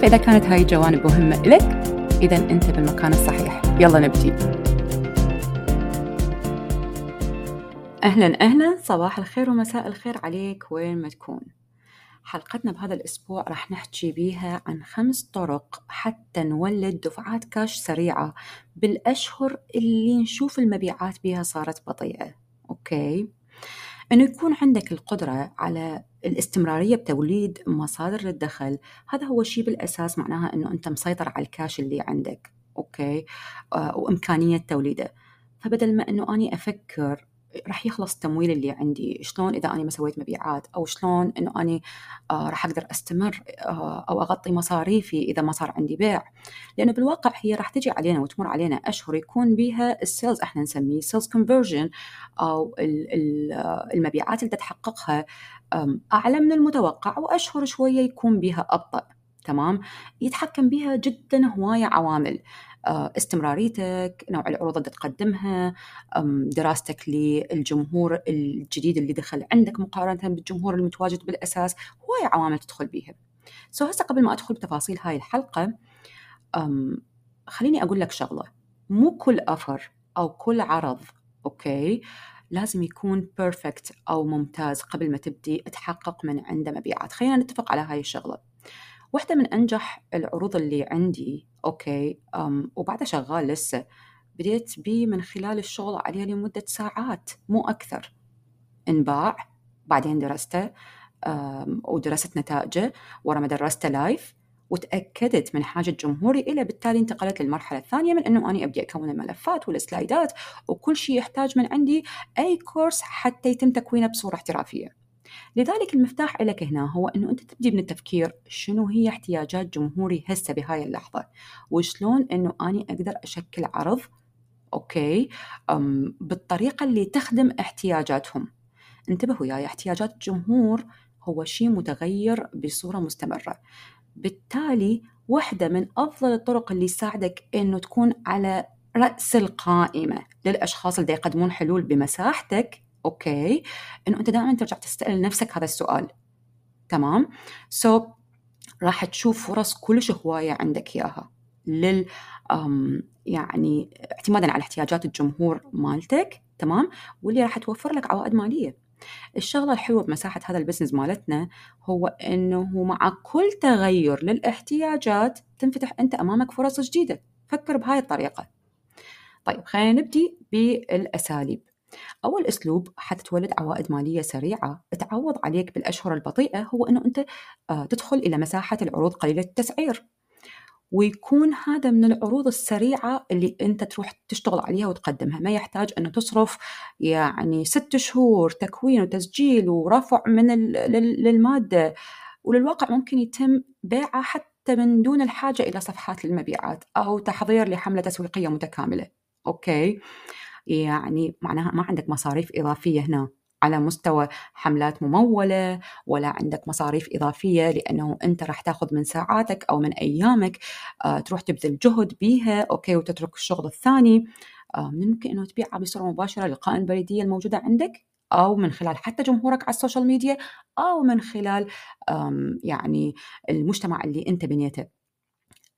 فإذا كانت هاي الجوانب مهمة لك إذا أنت بالمكان الصحيح. يلا نبدي. أهلا أهلا. صباح الخير ومساء الخير عليك. وين ما تكون. حلقتنا بهذا الأسبوع راح نحكي بيها عن خمس طرق حتى نولد دفعات كاش سريعة بالأشهر اللي نشوف المبيعات بيها صارت بطيئة. okay؟ أنه يكون عندك القدرة على الاستمرارية بتوليد مصادر الدخل هذا هو شيء بالأساس معناها أنه أنت مسيطر على الكاش اللي عندك okay؟ آه وإمكانية توليده. فبدل ما أنه أني أفكر راح يخلص التمويل اللي عندي شلون إذا أنا ما سويت مبيعات؟ أو شلون إنه أني آه راح أقدر أستمر آه أو أغطي مصاريفي إذا ما صار عندي بيع؟ لأنه بالواقع هي راح تجي علينا وتمر علينا أشهر يكون بها ال sales إحنا نسميه sales conversion أو المبيعات اللي تحققها أعلى من المتوقع وأشهر شوية يكون بها أبطأ تمام؟ يتحكم بها جدا هواية عوامل استمراريتك نوع العروض اللي تقدمها دراستك للجمهور الجديد اللي دخل عندك مقارنة بالجمهور المتواجد بالأساس هواي عوامل تدخل بيها. so هسه قبل ما أدخل بتفاصيل هاي الحلقة خليني أقول لك شغلة. مو كل offer أو كل عرض okay؟ لازم يكون perfect أو ممتاز قبل ما تبدي تحقق من عنده مبيعات. خلينا نتفق على هاي الشغلة. واحدة من أنجح العروض اللي عندي okay أم وبعدها شغال لسه بديت بيه من خلال الشغل عليه لمدة ساعات مو أكثر. انباع بعدين درسته ودرست نتائجه ورا ما درسته live وتأكدت من حاجة جمهوري إله بالتالي انتقلت للمرحلة الثانية من أنه أنا أبدي أكون الملفات والسلايدات وكل شيء يحتاج من عندي أي كورس حتى يتم تكوينه بصورة احترافية. لذلك المفتاح لك هنا هو إنه أنت تبدي من التفكير شنو هي احتياجات جمهوري هسه بهاي اللحظة؟ وشلون إنه أني أقدر أشكل عرض أوكي بالطريقة اللي تخدم احتياجاتهم. انتبهوا وياي احتياجات الجمهور هو شيء متغير بصورة مستمرة. بالتالي واحدة من أفضل الطرق اللي تساعدك إنه تكون على رأس القائمة للأشخاص اللي يقدمون حلول بمساحتك. okay. إنه أنت دائما ترجع تسال نفسك هذا السؤال. تمام. so, راح تشوف فرص كلش هواية عندك إياها لل يعني اعتمادا على احتياجات الجمهور مالتك. تمام. واللي راح توفر لك عوائد مالية. الشغلة الحلوة بمساحة هذا ال business مالتنا هو إنه مع كل تغير للاحتياجات تنفتح أنت أمامك فرص جديدة. فكر بهاي الطريقة. طيب خلينا نبدي بالأساليب. أول أسلوب حتى تولد عوائد مالية سريعة تعوض عليك بالأشهر البطيئة هو أنه أنت آه، تدخل إلى مساحة العروض قليلة التسعير. ويكون هذا من العروض السريعة اللي أنت تروح تشتغل عليها وتقدمها. ما يحتاج أنه تصرف يعني ست شهور تكوين وتسجيل ورفع من للمادة. وللواقع ممكن يتم بيعها حتى من دون الحاجة إلى صفحات للمبيعات أو تحضير لحملة تسويقية متكاملة. okay؟ يعني معناها ما عندك مصاريف إضافية هنا. على مستوى حملات ممولة ولا عندك مصاريف إضافية لأنه أنت راح تاخذ من ساعاتك أو من أيامك آه، تروح تبذل جهد بيها okay وتترك الشغل الثاني. آه، من الممكن أنه تبيعها بصورة مباشرة للقائمة البريدية الموجودة عندك أو من خلال حتى جمهورك على ال social media أو من خلال يعني المجتمع اللي أنت بنيته.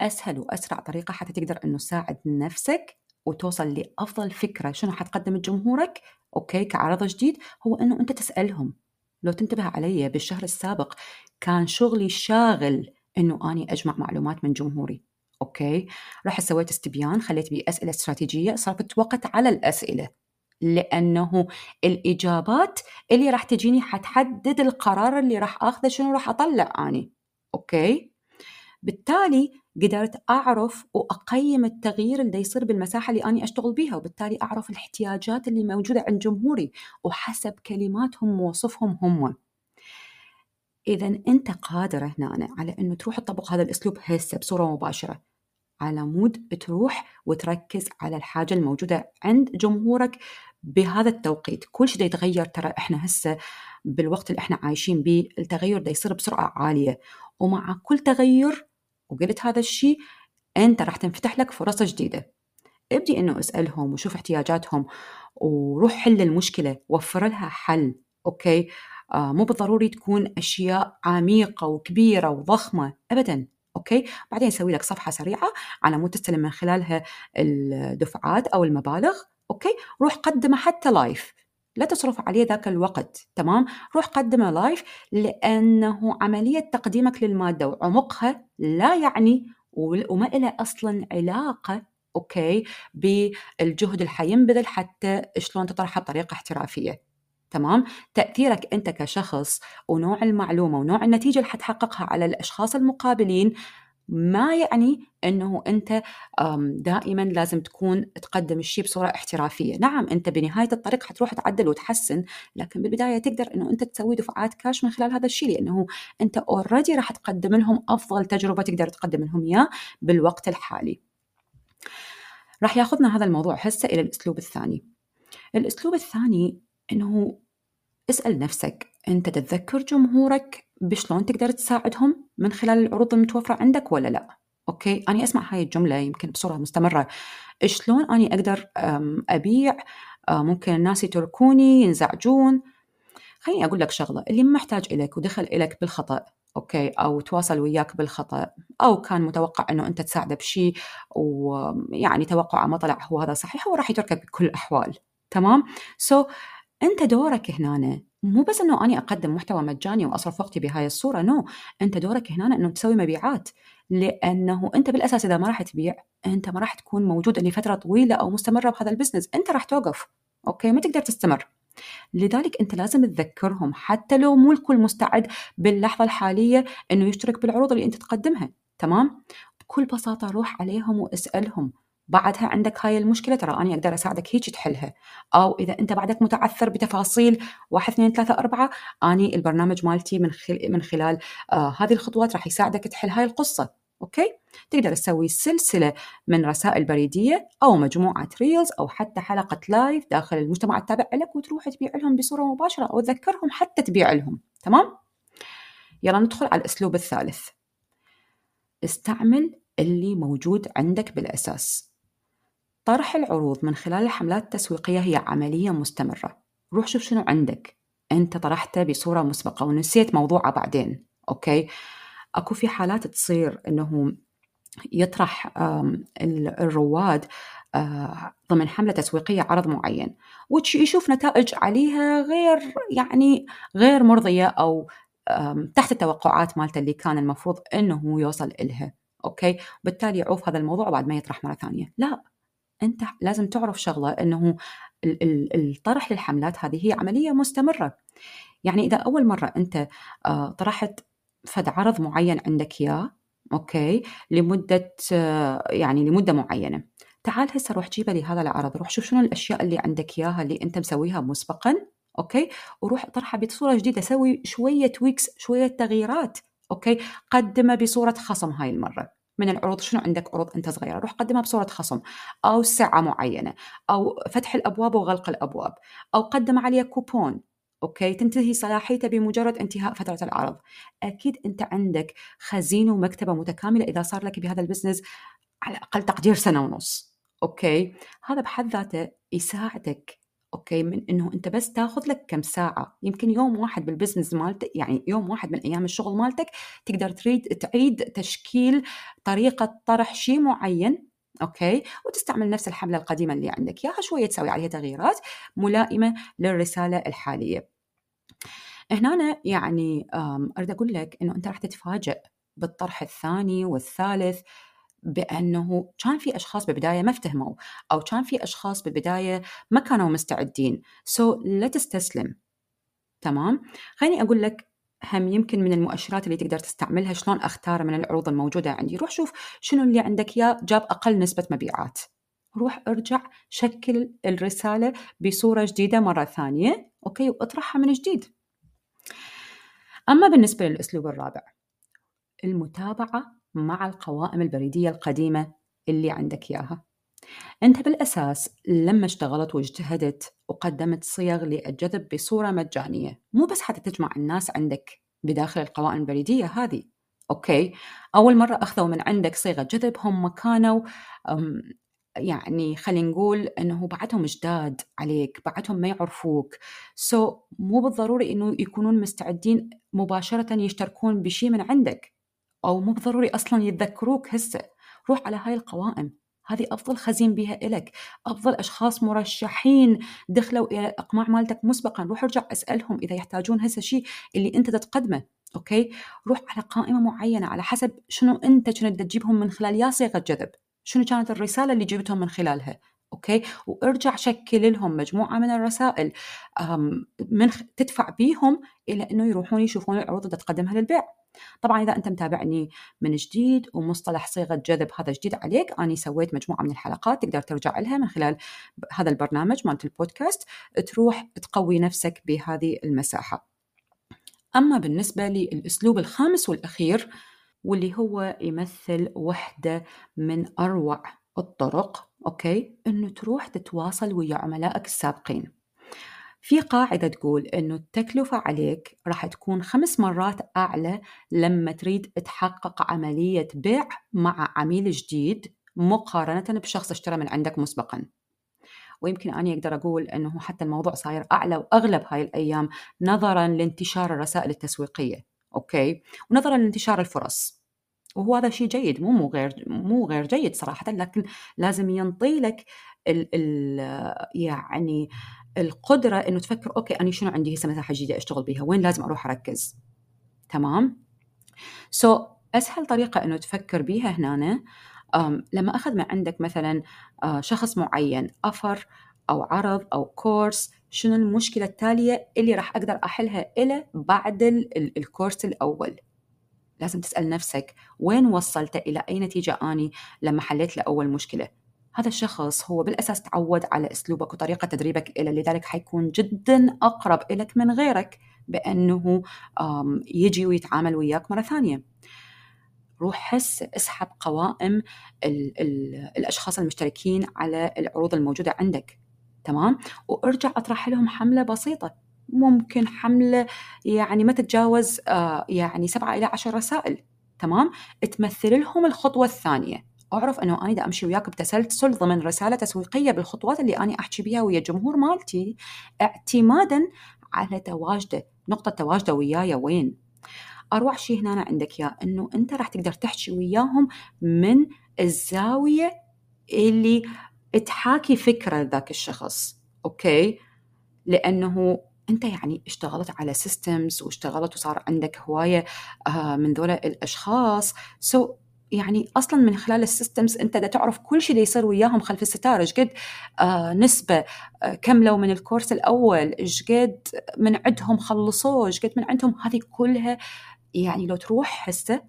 أسهل وأسرع طريقة حتى تقدر أنه تساعد نفسك وتوصل لأفضل فكرة شنو حتقدم لجمهورك okay كعرض جديد هو إنه أنت تسألهم. لو تنتبه علي بالشهر السابق كان شغلي شاغل إنه أني أجمع معلومات من جمهوري. okay؟ رحت سويت استبيان خليت بيه أسئلة استراتيجية صرفت وقت على الأسئلة. لأنه الإجابات اللي راح تجيني حتحدد القرار اللي راح آخذه شنو راح أطلع أني. okay؟ بالتالي قدرت أعرف وأقيم التغيير اللي يصير بالمساحة اللي أني أشتغل بيها وبالتالي أعرف الاحتياجات اللي موجودة عند جمهوري وحسب كلماتهم ووصفهم هم. اذا أنت قادر هنا على إنه تروح تطبق هذا الأسلوب هسه بصورة مباشرة على مود تروح وتركز على الحاجة الموجودة عند جمهورك بهذا التوقيت. كل شيء يتغير ترى إحنا هسه بالوقت اللي إحنا عايشين به التغير ده يصير بسرعة عالية. ومع كل تغير وقلت هذا الشيء أنت راح تنفتح لك فرص جديدة. ابدي إنه أسألهم وشوف احتياجاتهم وروح حل المشكلة وفر لها حل okay؟ آه مو بالضروري تكون أشياء عميقة وكبيرة وضخمة ابدا okay؟ بعدين سوي لك صفحة سريعة على مود تستلم من خلالها الدفعات أو المبالغ okay؟ روح قدمه حتى لايف لا تصرف عليه ذاك الوقت تمام؟ روح قدمه live لأنه عملية تقديمك للمادة وعمقها لا يعني وما لها أصلا علاقة okay بالجهد اللي حينبذل حتى شلون تطرحها بطريقة احترافية تمام؟ تأثيرك أنت كشخص ونوع المعلومة ونوع النتيجة اللي حتحققها على الأشخاص المقابلين ما يعني إنه أنت دائما لازم تكون تقدم الشيء بصورة احترافية، نعم أنت بنهاية الطريق حتروح تعدل وتحسن، لكن بالبداية تقدر إنه أنت تسوي دفعات كاش من خلال هذا الشيء لأنه أنت اوريدي راح تقدم لهم أفضل تجربة تقدر تقدم لهم اياه بالوقت الحالي. راح ياخذنا هذا الموضوع هسه إلى الأسلوب الثاني. الأسلوب الثاني إنه اسأل نفسك أنت تتذكر جمهورك بشلون تقدر تساعدهم من خلال العروض المتوفرة عندك ولا لا؟ okay أنا أسمع هاي الجملة يمكن بصورة مستمرة. شلون أني أقدر أبيع؟ ممكن الناس يتركوني ينزعجون. خليني أقول لك شغلة اللي محتاج إليك ودخل إليك بالخطأ okay أو تواصل وياك بالخطأ أو كان متوقع إنه أنت تساعده بشيء ويعني توقعه ما طلع هو هذا صحيح هو راح يتركك بكل الأحوال. تمام؟ so, أنت دورك هنا مو بس إنه أني أقدم محتوى مجاني وأصرف وقتي بهاي الصورة no. أنت دورك هنا إنه تسوي مبيعات لأنه أنت بالأساس إذا ما راح تبيع أنت ما راح تكون موجود لفتره طويلة أو مستمرة بهذا ال business. أنت راح توقف okay؟ ما تقدر تستمر. لذلك أنت لازم تذكرهم حتى لو مو الكل مستعد باللحظة الحالية إنه يشترك بالعروض اللي أنت تقدمها تمام؟ بكل بساطة روح عليهم واسألهم. بعدها عندك هاي المشكلة ترى أنا أقدر أساعدك هيك تحلها. أو إذا أنت بعدك متعثر بتفاصيل واحد اثنين ثلاثة أربعة أني البرنامج مالتي من, خل... من خلال آه هذه الخطوات راح يساعدك تحل هاي القصة. okay؟ تقدر تسوي سلسلة من رسائل بريدية أو مجموعة reels أو حتى حلقة live داخل المجتمع التابع لك وتروح تبيع لهم بصورة مباشرة أو تذكرهم حتى تبيع لهم. تمام؟ يلا ندخل على الأسلوب الثالث. استعمل اللي موجود عندك بالأساس. طرح العروض من خلال الحملات التسويقية هي عملية مستمرة. روح شوف شنو عندك. أنت طرحته بصورة مسبقة ونسيت موضوعه بعدين أوكي؟ أكو في حالات تصير أنه يطرح الرواد آه، ضمن حملة تسويقية عرض معين ويشوف نتائج عليها غير يعني غير مرضية أو تحت التوقعات مالته اللي كان المفروض أنه يوصل إلها okay؟ بالتالي يعوف هذا الموضوع وبعد ما يطرح مرة ثانية. لا. أنت لازم تعرف شغلة إنه الطرح للحملات هذه هي عملية مستمرة. يعني إذا أول مرة أنت آه، طرحت فد عرض معين عندك إياه okay لمدة آه، يعني لمدة معينة تعال هسه روح جيبه لي هذا العرض روح شوف شنو الأشياء اللي عندك إياها اللي أنت مسويها مسبقا okay وروح طرحها بصورة جديدة سوي شوية tweaks شوية تغييرات okay قدمه بصورة خصم هاي المرة. من العروض شنو عندك عروض أنت صغيرة؟ روح قدمها بصورة خصم أو سعه معينة أو فتح الأبواب وغلق الأبواب أو قدم عليه كوبون okay؟ تنتهي صلاحيته بمجرد انتهاء فترة العرض. أكيد أنت عندك خزينة ومكتبة متكاملة إذا صار لك بهذا ال business على أقل تقدير سنة ونص okay؟ هذا بحد ذاته يساعدك okay من إنه أنت بس تاخذ لك كم ساعة. يمكن يوم واحد بال business مالتك يعني يوم واحد من أيام الشغل مالتك تقدر تريد تعيد تشكيل طريقة طرح شيء معين okay? وتستعمل نفس الحملة القديمة اللي عندك. اياها شوية تسوي عليها تغييرات ملائمة للرسالة الحالية. هنا يعني أريد أقول لك إنه أنت راح تتفاجئ بالطرح الثاني والثالث. بأنه كان في أشخاص بالبداية ما افتهموا أو كان في أشخاص بالبداية ما كانوا مستعدين. so, لا تستسلم تمام؟ خليني أقول لك هم يمكن من المؤشرات اللي تقدر تستعملها شلون أختار من العروض الموجودة عندي. روح شوف شنو اللي عندك يا جاب أقل نسبة مبيعات. روح ارجع شكل الرسالة بصورة جديدة مرة ثانية أوكي؟ واطرحها من جديد. أما بالنسبة للأسلوب الرابع المتابعة مع القوائم البريدية القديمة اللي عندك إياها. أنت بالأساس لما اشتغلت واجتهدت وقدمت صيغ للجذب بصورة مجانية مو بس حتى تجمع الناس عندك بداخل القوائم البريدية هذه. okay? أول مرة أخذوا من عندك صيغة جذب هم كانوا يعني خلينا نقول إنه بعدهم جداد عليك بعدهم ما يعرفوك. so, مو بالضروري إنه يكونون مستعدين مباشرة يشتركون بشيء من عندك. أو مو بالضروري أصلا يتذكروك هسه. روح على هاي القوائم. هذه أفضل خزين بها إلك. أفضل أشخاص مرشحين دخلوا إلى الاقماع مالتك مسبقا. روح ارجع أسألهم إذا يحتاجون هسه شيء اللي أنت تتقدمه. okay? روح على قائمة معينة على حسب شنو أنت كنت تجيبهم من خلال يا صيغة جذب. شنو كانت الرسالة اللي جبتهم من خلالها؟ okay? وارجع شكل لهم مجموعة من الرسائل من تدفع بيهم إلى إنه يروحون يشوفون العروض اللي تقدمها للبيع. طبعا إذا أنت متابعني من جديد ومصطلح صيغة جذب هذا جديد عليك أنا سويت مجموعة من الحلقات تقدر ترجع لها من خلال هذا البرنامج مالت البودكاست تروح تقوي نفسك بهذه المساحة. أما بالنسبة للأسلوب الخامس والأخير واللي هو يمثل وحدة من أروع الطرق أوكي؟ إنه تروح تتواصل ويا عملائك السابقين. في قاعدة تقول إنه التكلفة عليك راح تكون خمس مرات أعلى لما تريد تحقق عملية بيع مع عميل جديد مقارنة بشخص اشترى من عندك مسبقا. ويمكن أنا أقدر أقول أنه حتى الموضوع صاير أعلى وأغلب هاي الأيام نظرا لانتشار الرسائل التسويقية okay? ونظرا لانتشار الفرص. وهو هذا شيء جيد مو مو غير مو غير جيد صراحة لكن لازم ينطي لك ال ال يعني القدرة إنه تفكر okay أنا شنو عندي هسه مساحة جديدة أشتغل بها وين لازم أروح أركز؟ تمام؟ so, أسهل طريقة إنه تفكر بيها هنا لما أخذ من عندك مثلا آه، شخص معين أفر أو عرض أو كورس شنو المشكلة التالية اللي راح أقدر أحلها له بعد الكورس الأول؟ لازم تسأل نفسك وين وصلت إلى أي نتيجة أني لما حليت له اول مشكلة؟ هذا الشخص هو بالأساس تعود على أسلوبك وطريقة تدريبك إلى لذلك حيكون جدا أقرب إلك من غيرك بأنه يجي ويتعامل وياك مرة ثانية. روح حس اسحب قوائم ال ال الأشخاص المشتركين على العروض الموجودة عندك. تمام؟ وارجع أطرح لهم حملة بسيطة. ممكن حملة يعني ما تتجاوز آه، يعني سبعة إلى عشر رسائل. تمام؟ تمثل لهم الخطوة الثانية. أعرف أنه أنا دا أمشي وياك بتسلسل ضمن رسالة تسويقية بالخطوات اللي أنا أحكي بها ويا الجمهور مالتي اعتمادا على تواجده نقطة تواجده وياي وين؟ اروع شيء هنا عندك يا إنه أنت راح تقدر تحكي وياهم من الزاوية اللي تحاكي فكرة ذاك الشخص okay? لأنه أنت يعني اشتغلت على systems واشتغلت وصار عندك هواية آه، من ذولا الأشخاص so يعني أصلا من خلال ال systems أنت دا تعرف كل شيء يصير وياهم خلف الستار إيش قد؟ آه نسبة. آه كملوا من الكورس الأول إيش قد من عندهم خلصوه؟ إيش قد من عندهم؟ هذه كلها يعني لو تروح هسه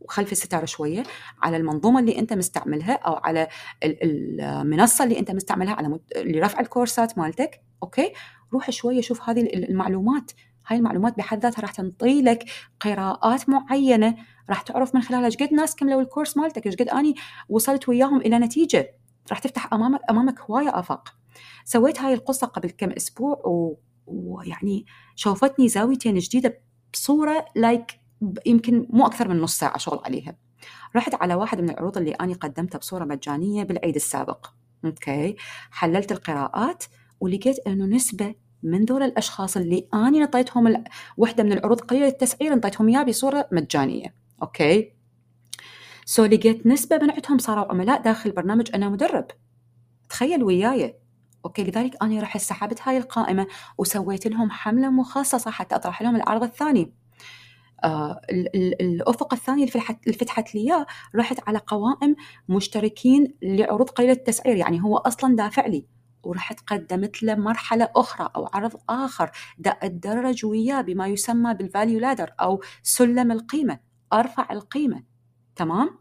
وخلف الستار شوية على المنظومة اللي أنت مستعملها أو على المنصة اللي أنت مستعملها على لرفع الكورسات مالتك okay? روح شوية شوف هذه المعلومات. هاي المعلومات بحد ذاتها راح تنطي لك قراءات معينة. راح تعرف من خلالها إيش قد ناس كملوا الكورس مالتك إيش قد أني وصلت وياهم إلى نتيجة. راح تفتح امامك أمامك هواية آفاق. سويت هاي القصة قبل كم أسبوع و... ويعني شوفتني زاويتين جديدة بصورة like يمكن مو أكثر من نص ساعة شغل عليها. رحت على واحد من العروض اللي أني قدمتها بصورة مجانية بالعيد السابق. okay. حللت القراءات ولقيت إنه نسبة من ذول الأشخاص اللي أني نطيتهم وحدة من العروض قليله التسعير نطيتهم اياه بصورة مجانية. okay? so لقيت نسبة من عندهم صاروا عملاء داخل البرنامج أنا مدرب. تخيل وياي. okay? لذلك أنا راح سحبت هاي القائمة وسويت لهم حملة مخصصة حتى أطرح لهم العرض الثاني. آه الأفق الثاني اللي فتحت لي إياه رحت على قوائم مشتركين لعروض قليله التسعير يعني هو أصلا دافع لي. ورحت قدمت له مرحلة أخرى أو عرض آخر. دا اتدرج وياه بما يسمى بال value ladder أو سلم القيمة أرفع القيمة. تمام؟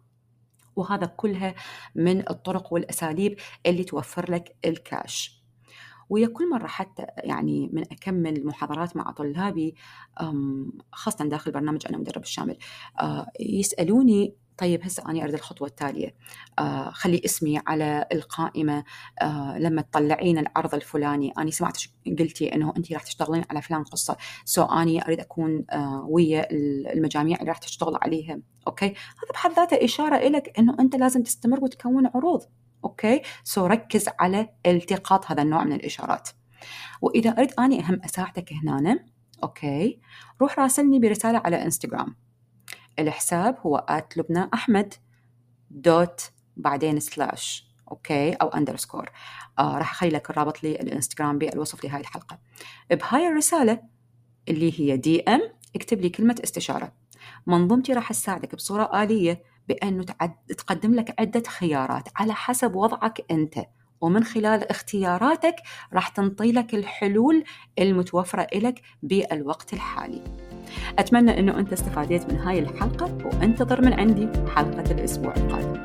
وهذا كلها من الطرق والأساليب اللي توفر لك الكاش ويا كل مرة حتى يعني من أكمل محاضرات مع طلابي خاصة داخل برنامج أنا مدرب الشامل آه، يسألوني طيب هسه أنا أريد الخطوة التالية. آه خلي اسمي على القائمة. آه لما تطلعين العرض الفلاني. أنا سمعت قلتي أنه أنت راح تشتغلين على فلان قصة. سو أني أريد أكون آه ويا المجاميع اللي راح تشتغل عليها. okay? هذا بحد ذاته إشارة إلك أنه أنت لازم تستمر وتكون عروض. okay? so ركز على التقاط هذا النوع من الإشارات. وإذا أريد أني أهم أساعدك هنا okay? روح راسلني برسالة على إنستغرام. الحساب هو لبنى أحمد dot بعدين slash okay أو underscore آه راح أخلي لك الرابط للإنستغرام بالوصف لهاي الحلقة. بهاي الرسالة اللي هي دي ام اكتب لي كلمة استشارة. منظومتي راح تساعدك بصورة آلية بأنه تقدم لك عدة خيارات. على حسب وضعك أنت. ومن خلال اختياراتك راح تنطي لك الحلول المتوفرة لك بالوقت الحالي. أتمنى أنه أنت استفاديت من هاي الحلقة وأنتظر من عندي حلقة الأسبوع القادم.